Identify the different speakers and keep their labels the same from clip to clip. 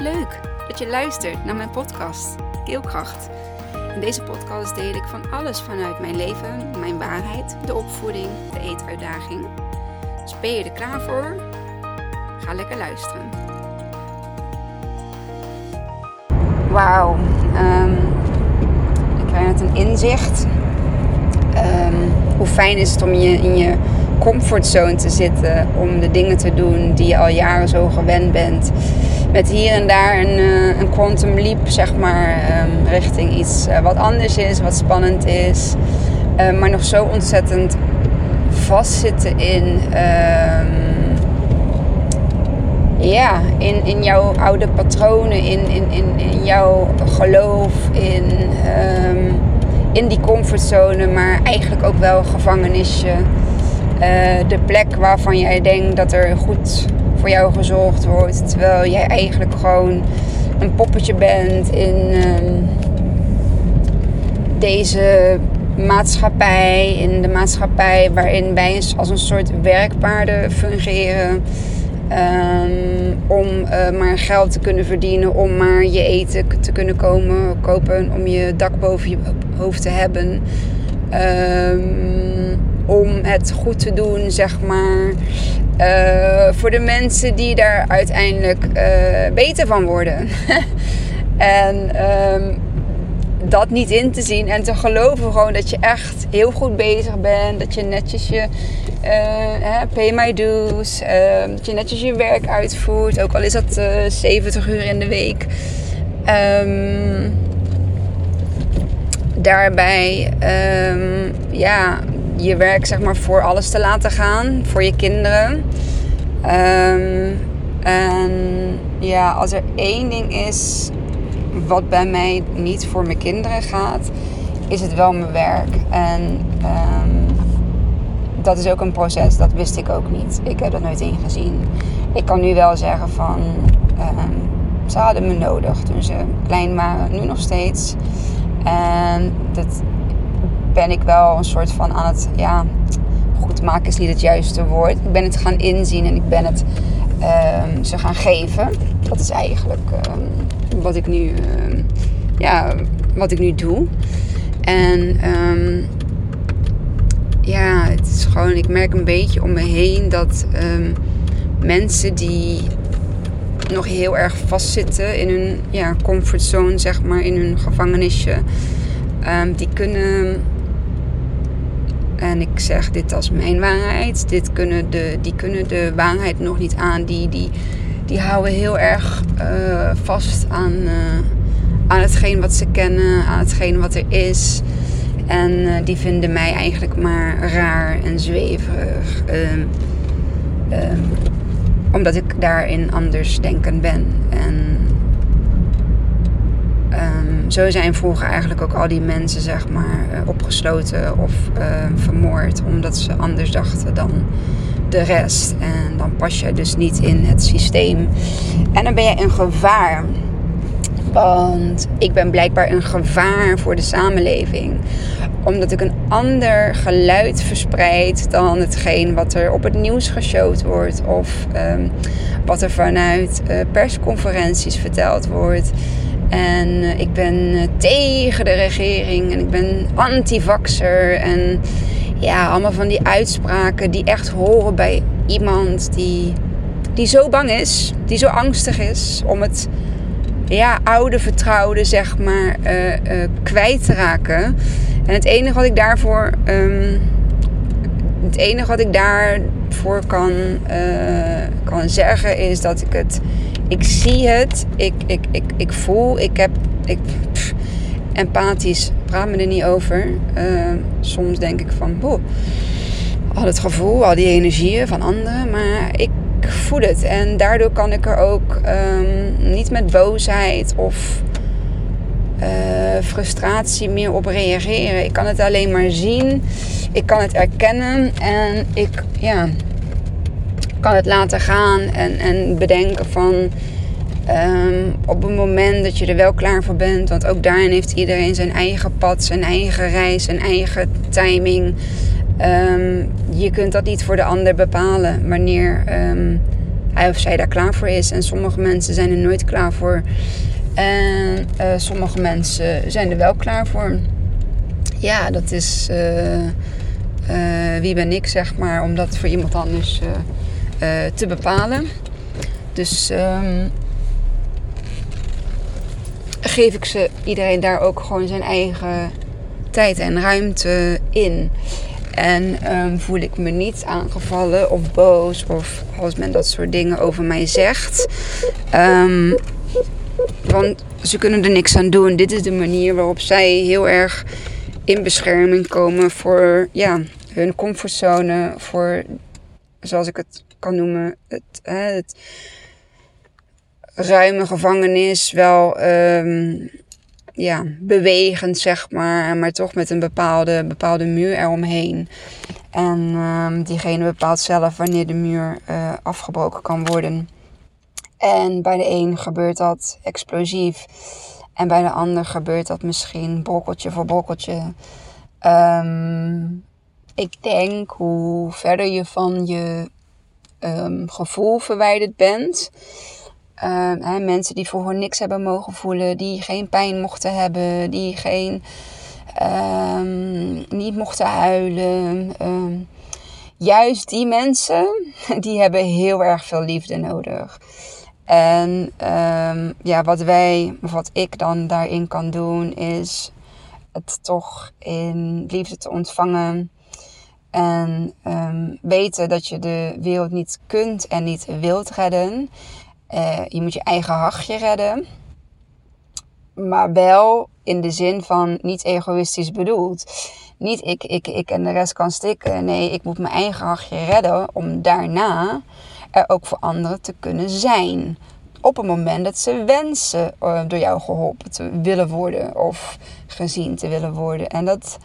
Speaker 1: Leuk dat je luistert naar mijn podcast Keelkracht. In deze podcast deel ik van alles vanuit mijn leven, mijn waarheid, de opvoeding, de eetuitdaging. Dus ben je er klaar voor? Ga lekker luisteren. Wauw, um, ik krijg net een inzicht. Um, hoe fijn is het om je in je comfortzone te zitten, om de dingen te doen die je al jaren zo gewend bent met hier en daar een, uh, een quantum leap, zeg maar, um, richting iets uh, wat anders is, wat spannend is. Uh, maar nog zo ontzettend vastzitten in, um, ja, in, in jouw oude patronen, in, in, in, in jouw geloof, in, um, in die comfortzone, maar eigenlijk ook wel gevangenisje. de plek waarvan jij denkt dat er goed voor jou gezorgd wordt. Terwijl jij eigenlijk gewoon een poppetje bent in um, deze maatschappij. In de maatschappij waarin wij als een soort werkpaarden fungeren. Um, om uh, maar geld te kunnen verdienen, om maar je eten te kunnen komen, kopen, om je dak boven je hoofd te hebben. Um, om het goed te doen, zeg maar. Uh, voor de mensen die daar uiteindelijk uh, beter van worden. en um, dat niet in te zien en te geloven gewoon dat je echt heel goed bezig bent. Dat je netjes je pay my dues, dat je netjes je werk uitvoert. Ook al is dat 70 uur in de week. Um, daarbij um, ja, je werk zeg maar voor alles te laten gaan, voor je kinderen. Um, en ja, als er één ding is wat bij mij niet voor mijn kinderen gaat, is het wel mijn werk. En um, dat is ook een proces, dat wist ik ook niet. Ik heb dat nooit ingezien. Ik kan nu wel zeggen van, um, ze hadden me nodig toen ze klein waren, nu nog steeds. En dat ben ik wel een soort van aan het, ja, goed maken is niet het juiste woord. Ik ben het gaan inzien en ik ben het um, ze gaan geven. Dat is eigenlijk um, wat ik nu, um, ja, wat ik nu doe. En ja, het is gewoon, ik merk een beetje om me heen dat mensen die nog heel erg vastzitten in hun ja, comfortzone, zeg maar, in hun gevangenisje. die kunnen en ik zeg dit als mijn waarheid. Dit kunnen de, die kunnen de waarheid nog niet aan. Die, die, die houden heel erg uh, vast aan, uh, aan hetgeen wat ze kennen, aan hetgeen wat er is. En uh, die vinden mij eigenlijk maar raar en zweverig. Um, um, omdat ik daarin anders denkend ben. En zo zijn vroeger eigenlijk ook al die mensen zeg maar uh, opgesloten of uh, vermoord omdat ze anders dachten dan de rest. En dan pas je dus niet in het systeem. En dan ben je een gevaar. Want ik ben blijkbaar een gevaar voor de samenleving. Omdat ik een ander geluid verspreid dan hetgeen wat er op het nieuws geshowd wordt. Of um, wat er vanuit uh, persconferenties verteld wordt. En uh, ik ben uh, tegen de regering en ik ben anti-vaxxer. En ja, allemaal van die uitspraken die echt horen bij iemand die, die zo bang is, die zo angstig is om het ja, oude vertrouwde, zeg maar, uh, kwijt te raken. En het enige wat ik daarvoor. Um, het enige wat ik daarvoor kan, kan zeggen is dat ik het ik zie het, ik, ik, ik, ik voel, ik heb, ik, empathisch, praat me er niet over. Uh, soms denk ik van, boh, al het gevoel, al die energieën van anderen, maar ik voel het. En daardoor kan ik er ook um, niet met boosheid of uh, frustratie meer op reageren. Ik kan het alleen maar zien, ik kan het erkennen en ik, ja kan het laten gaan en, en bedenken van um, op het moment dat je er wel klaar voor bent. Want ook daarin heeft iedereen zijn eigen pad, zijn eigen reis, zijn eigen timing. Um, je kunt dat niet voor de ander bepalen wanneer um, hij of zij daar klaar voor is. En sommige mensen zijn er nooit klaar voor. En uh, sommige mensen zijn er wel klaar voor. Ja, dat is uh, wie ben ik, zeg maar, om dat voor iemand anders te bepalen. Dus um, geef ik ze iedereen daar ook gewoon zijn eigen tijd en ruimte in. En um, voel ik me niet aangevallen of boos of als men dat soort dingen over mij zegt. Um, want ze kunnen er niks aan doen. Dit is de manier waarop zij heel erg in bescherming komen voor ja, hun comfortzone. Voor, zoals ik het kan noemen, het, het ruime gevangenis. Wel um, ja, bewegend, zeg maar. Maar toch met een bepaalde, bepaalde muur eromheen. En um, diegene bepaalt zelf wanneer de muur uh, afgebroken kan worden. En bij de een gebeurt dat explosief. En bij de ander gebeurt dat misschien brokkeltje voor brokkeltje. Um, ik denk hoe verder je van je um, gevoel verwijderd bent. Um, hè, mensen die voor niks hebben mogen voelen, die geen pijn mochten hebben, die geen, niet mochten huilen. juist die mensen, die hebben heel erg veel liefde nodig. En ja, wat wij, of wat ik dan daarin kan doen, is het toch in liefde te ontvangen. En um, weten dat je de wereld niet kunt en niet wilt redden. Uh, je moet je eigen hachje redden. Maar wel in de zin van niet egoïstisch bedoeld. Niet ik, ik, ik en de rest kan stikken. Nee, ik moet mijn eigen hachje redden om daarna er ook voor anderen te kunnen zijn. Op het moment dat ze wensen uh, door jou geholpen te willen worden of gezien te willen worden. En dat,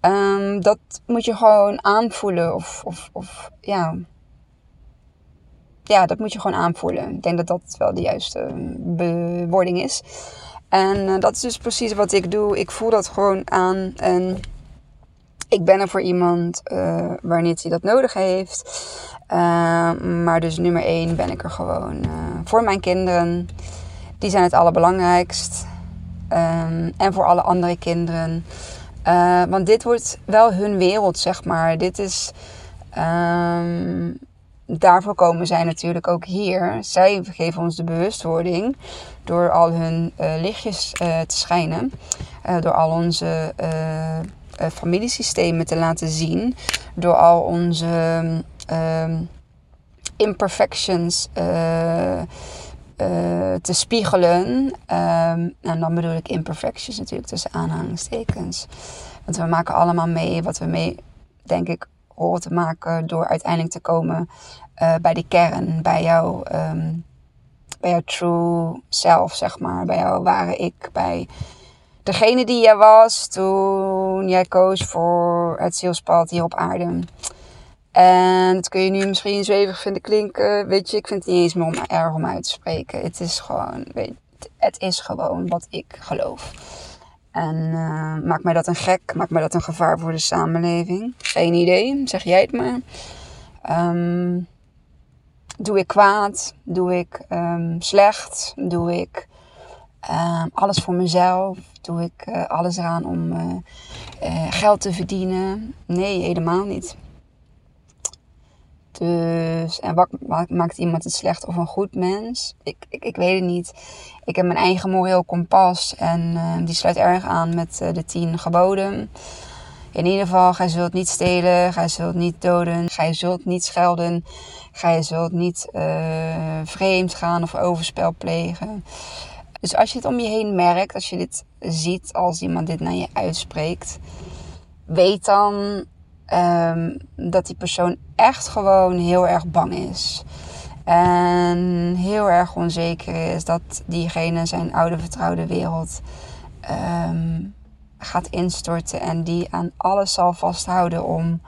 Speaker 1: um, dat moet je gewoon aanvoelen. Of, of, of ja. ja, dat moet je gewoon aanvoelen. Ik denk dat dat wel de juiste bewoording is. En uh, dat is dus precies wat ik doe. Ik voel dat gewoon aan. En ik ben er voor iemand uh, wanneer hij dat nodig heeft. Uh, maar dus nummer één ben ik er gewoon uh, voor mijn kinderen. Die zijn het allerbelangrijkst. En voor alle andere kinderen. Uh, want dit wordt wel hun wereld, zeg maar. Dit is. Um, daarvoor komen zij natuurlijk ook hier. Zij geven ons de bewustwording door al hun lichtjes te schijnen. door al onze familiesystemen te laten zien. Door al onze um, imperfections uh, te spiegelen. En dan bedoel ik imperfections natuurlijk tussen aanhalingstekens. Want we maken allemaal mee wat we mee, denk ik, horen te maken door uiteindelijk te komen uh, bij de kern, bij jouw, um, bij jouw true self, zeg maar, bij jouw ware ik, bij degene die jij was toen jij koos voor het zielspad hier op aarde. En dat kun je nu misschien zweverig vinden klinken. Weet je, ik vind het niet eens meer om, erg om uit te spreken. Het is gewoon, weet, het is gewoon wat ik geloof. En uh, maakt mij dat een gek? Maakt mij dat een gevaar voor de samenleving? Geen idee, zeg jij het maar. Um, doe ik kwaad? Doe ik um, slecht? Doe ik um, alles voor mezelf? Doe ik uh, alles eraan om uh, geld te verdienen? Nee, helemaal niet. Dus, en wat maakt iemand een slecht of een goed mens? Ik, ik, ik weet het niet. Ik heb mijn eigen moreel kompas en uh, die sluit erg aan met uh, de tien geboden. In ieder geval, gij zult niet stelen, gij zult niet doden, gij zult niet schelden, gij zult niet uh, vreemd gaan of overspel plegen. Dus als je het om je heen merkt, als je dit ziet, als iemand dit naar je uitspreekt, weet dan um, dat die persoon echt gewoon heel erg bang is. En heel erg onzeker is dat diegene zijn oude vertrouwde wereld um, gaat instorten. En die aan alles zal vasthouden om,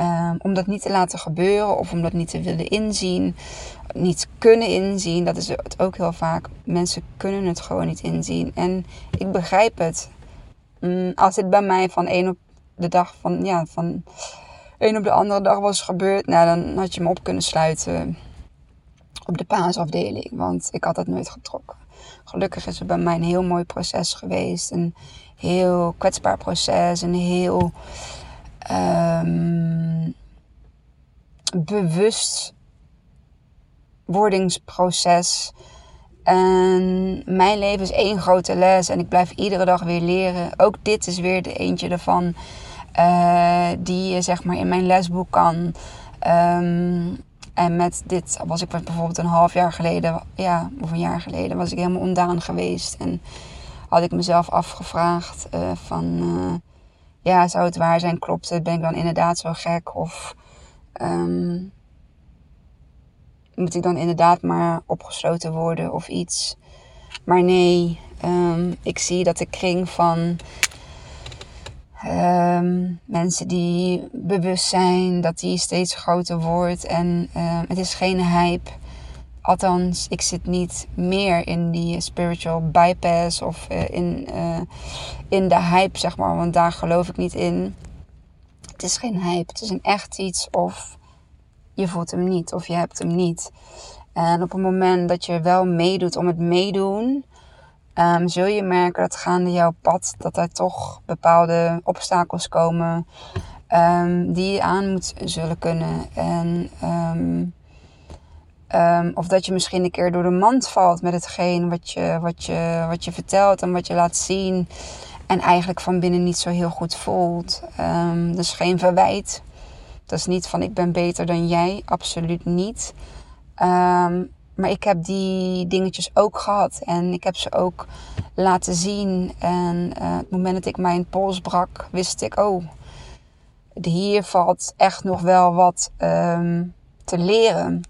Speaker 1: um, om dat niet te laten gebeuren. Of om dat niet te willen inzien. Niet kunnen inzien. Dat is het ook heel vaak. Mensen kunnen het gewoon niet inzien. En ik begrijp het. Mm, als dit bij mij van één op de dag van, ja, van een op de andere dag was gebeurd, nou, dan had je me op kunnen sluiten. op de paasafdeling, want ik had dat nooit getrokken. Gelukkig is het bij mij een heel mooi proces geweest. Een heel kwetsbaar proces. Een heel um, bewustwordingsproces. En mijn leven is één grote les en ik blijf iedere dag weer leren. Ook dit is weer de eentje ervan uh, die je zeg maar in mijn lesboek kan. Um, en met dit was ik bijvoorbeeld een half jaar geleden, ja, of een jaar geleden, was ik helemaal ondaan geweest. En had ik mezelf afgevraagd uh, van, uh, ja, zou het waar zijn? Klopt het? Ben ik dan inderdaad zo gek? Of um, moet ik dan inderdaad maar opgesloten worden of iets? Maar nee, um, ik zie dat de kring van Um, mensen die bewust zijn dat die steeds groter wordt. En uh, het is geen hype. Althans, ik zit niet meer in die spiritual bypass of uh, in, uh, in de hype, zeg maar. Want daar geloof ik niet in. Het is geen hype. Het is een echt iets of je voelt hem niet of je hebt hem niet. En op het moment dat je wel meedoet om het meedoen, um, zul je merken dat gaande jouw pad dat er toch bepaalde obstakels komen um, die je aan moet zullen kunnen. En um, of dat je misschien een keer door de mand valt met hetgeen wat je, wat, je, wat je vertelt en wat je laat zien. En eigenlijk van binnen niet zo heel goed voelt. Dus geen verwijt. Dat is niet van ik ben beter dan jij. Absoluut niet. Maar ik heb die dingetjes ook gehad. En ik heb ze ook laten zien. En uh, het moment dat ik mijn pols brak, wist ik, oh, hier valt echt nog wel wat um, te leren.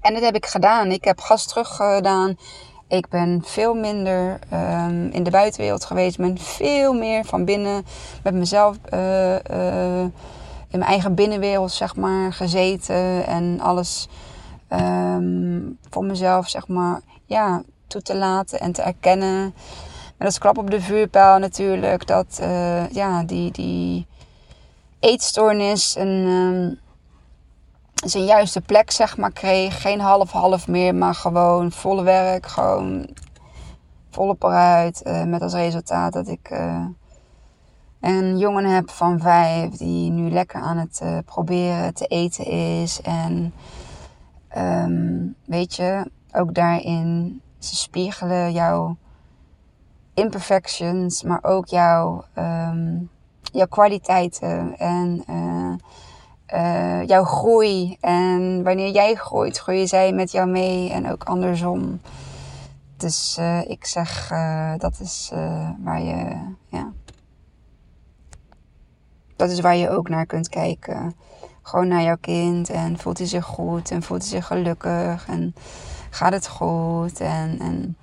Speaker 1: En dat heb ik gedaan. Ik heb gas terug gedaan. Ik ben veel minder um, in de buitenwereld geweest. Ik ben veel meer van binnen met mezelf uh, uh, in mijn eigen binnenwereld, zeg maar, gezeten. En alles um, voor mezelf, zeg maar, ja, toe te laten en te erkennen. Met als klap op de vuurpijl natuurlijk, dat uh, ja, die, die eetstoornis een, um, zijn juiste plek, zeg maar, kreeg. Geen half-half meer, maar gewoon volle werk, gewoon volop eruit. Uh, met als resultaat dat ik uh, een jongen heb van vijf die nu lekker aan het proberen te eten is. En Um, weet je, ook daarin, ze spiegelen jouw imperfections, maar ook jouw, um, jouw kwaliteiten en uh, uh, jouw groei. En wanneer jij groeit, groeien zij met jou mee en ook andersom. Dus uh, ik zeg, dat is waar je, ja. Dat is waar je ook naar kunt kijken gewoon naar jouw kind. En voelt hij zich goed en voelt hij zich gelukkig en gaat het goed. En, en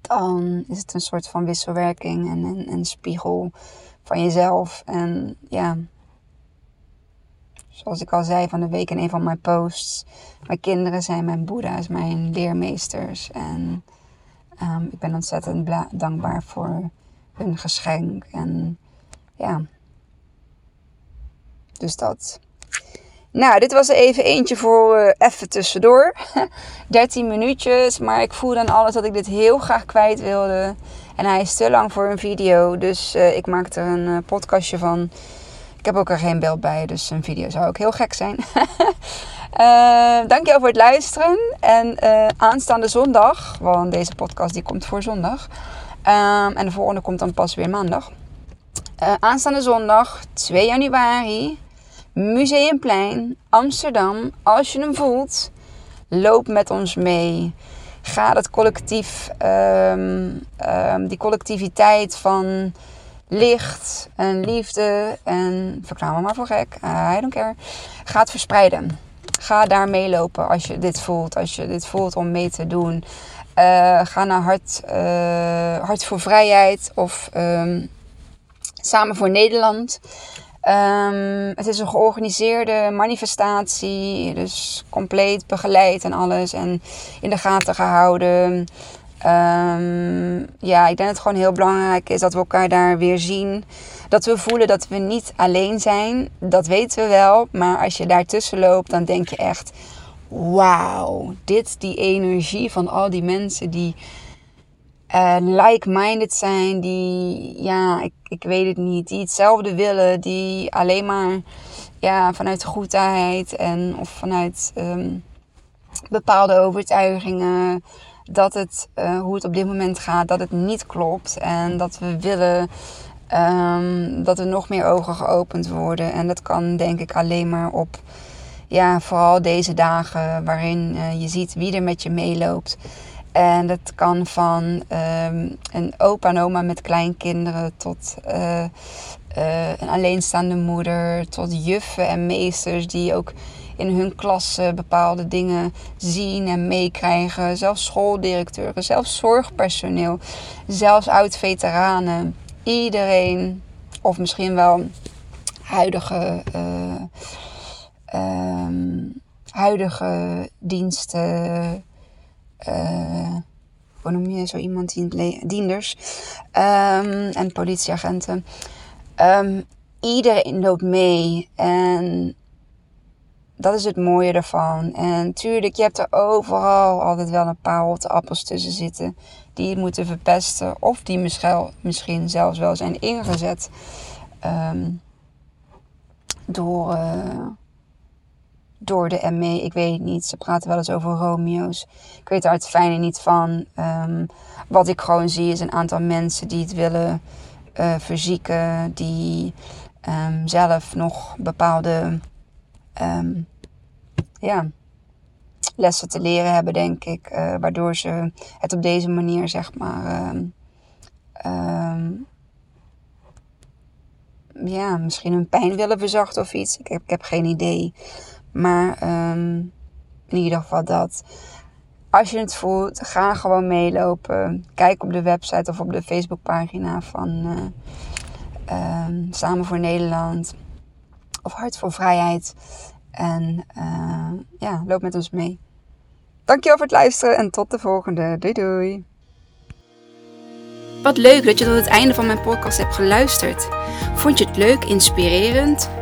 Speaker 1: dan is het een soort van wisselwerking en een, spiegel van jezelf. En ja, zoals ik al zei van de week in een van mijn posts. Mijn kinderen zijn mijn boeddha's, mijn leermeesters. En um, ik ben ontzettend dankbaar voor hun geschenk. En ja, dus dat. Nou, dit was er even eentje voor uh, even tussendoor. 13 minuutjes, maar ik voel dan alles dat ik dit heel graag kwijt wilde. En hij is te lang voor een video, dus uh, ik maak er een uh, podcastje van. Ik heb ook er geen beeld bij, dus een video zou ook heel gek zijn. dankjewel voor het luisteren. En aanstaande zondag, want deze podcast die komt voor zondag. Um, en de volgende komt dan pas weer maandag. aanstaande zondag, 2 januari Museumplein, Amsterdam. Als je hem voelt, loop met ons mee. Ga dat collectief, um, um, die collectiviteit van licht en liefde en verklaar me maar voor gek, I don't care. Verspreiden. Ga daar meelopen als je dit voelt, als je dit voelt om mee te doen. Uh, ga naar Hart, uh, Hart voor Vrijheid of um, Samen voor Nederland. Um, het is een georganiseerde manifestatie, dus compleet begeleid en alles en in de gaten gehouden. Um, ja, ik denk dat het gewoon heel belangrijk is dat we elkaar daar weer zien. Dat we voelen dat we niet alleen zijn. Dat weten we wel. Maar als je daartussen loopt, dan denk je echt: wauw, dit, die energie van al die mensen die uh, like-minded zijn, die, ja, ik, ik weet het niet, die hetzelfde willen, die alleen maar ja, vanuit goedheid en of vanuit um, bepaalde overtuigingen dat het, uh, hoe het op dit moment gaat, dat het niet klopt en dat we willen um, dat er nog meer ogen geopend worden. En dat kan denk ik alleen maar op, ja, vooral deze dagen waarin uh, je ziet wie er met je meeloopt. En dat kan van um, een opa en oma met kleinkinderen tot uh, uh, een alleenstaande moeder, tot juffen en meesters die ook in hun klas bepaalde dingen zien en meekrijgen. Zelfs schooldirecteuren, zelfs zorgpersoneel, zelfs oud-veteranen. Iedereen, of misschien wel huidige, uh, um, huidige diensten uh, hoe noem je zo iemand, dienders um, en politieagenten. Um, iedereen loopt mee en dat is het mooie ervan. En tuurlijk, je hebt er overal altijd wel een paar rotte appels tussen zitten. Die het moeten verpesten. Of die misschien, misschien zelfs wel zijn ingezet. Um, door, uh, door de ME. Ik weet niet. Ze praten wel eens over Romeo's. Ik weet daar het fijne niet van. Um, wat ik gewoon zie is een aantal mensen die het willen uh, verzieken. Die um, zelf nog bepaalde um, ja, lessen te leren hebben, denk ik. Uh, waardoor ze het op deze manier, zeg maar. ja, misschien hun pijn willen verzachten of iets. Ik heb, ik heb geen idee. Maar um, in ieder geval dat. Als je het voelt, ga gewoon meelopen. Kijk op de website of op de Facebookpagina van uh, um, Samen voor Nederland. Of Hart voor Vrijheid. En uh, ja, loop met ons mee. Dankjewel voor het luisteren en tot de volgende. Doei doei.
Speaker 2: Wat leuk dat je tot het einde van mijn podcast hebt geluisterd. Vond je het leuk, inspirerend?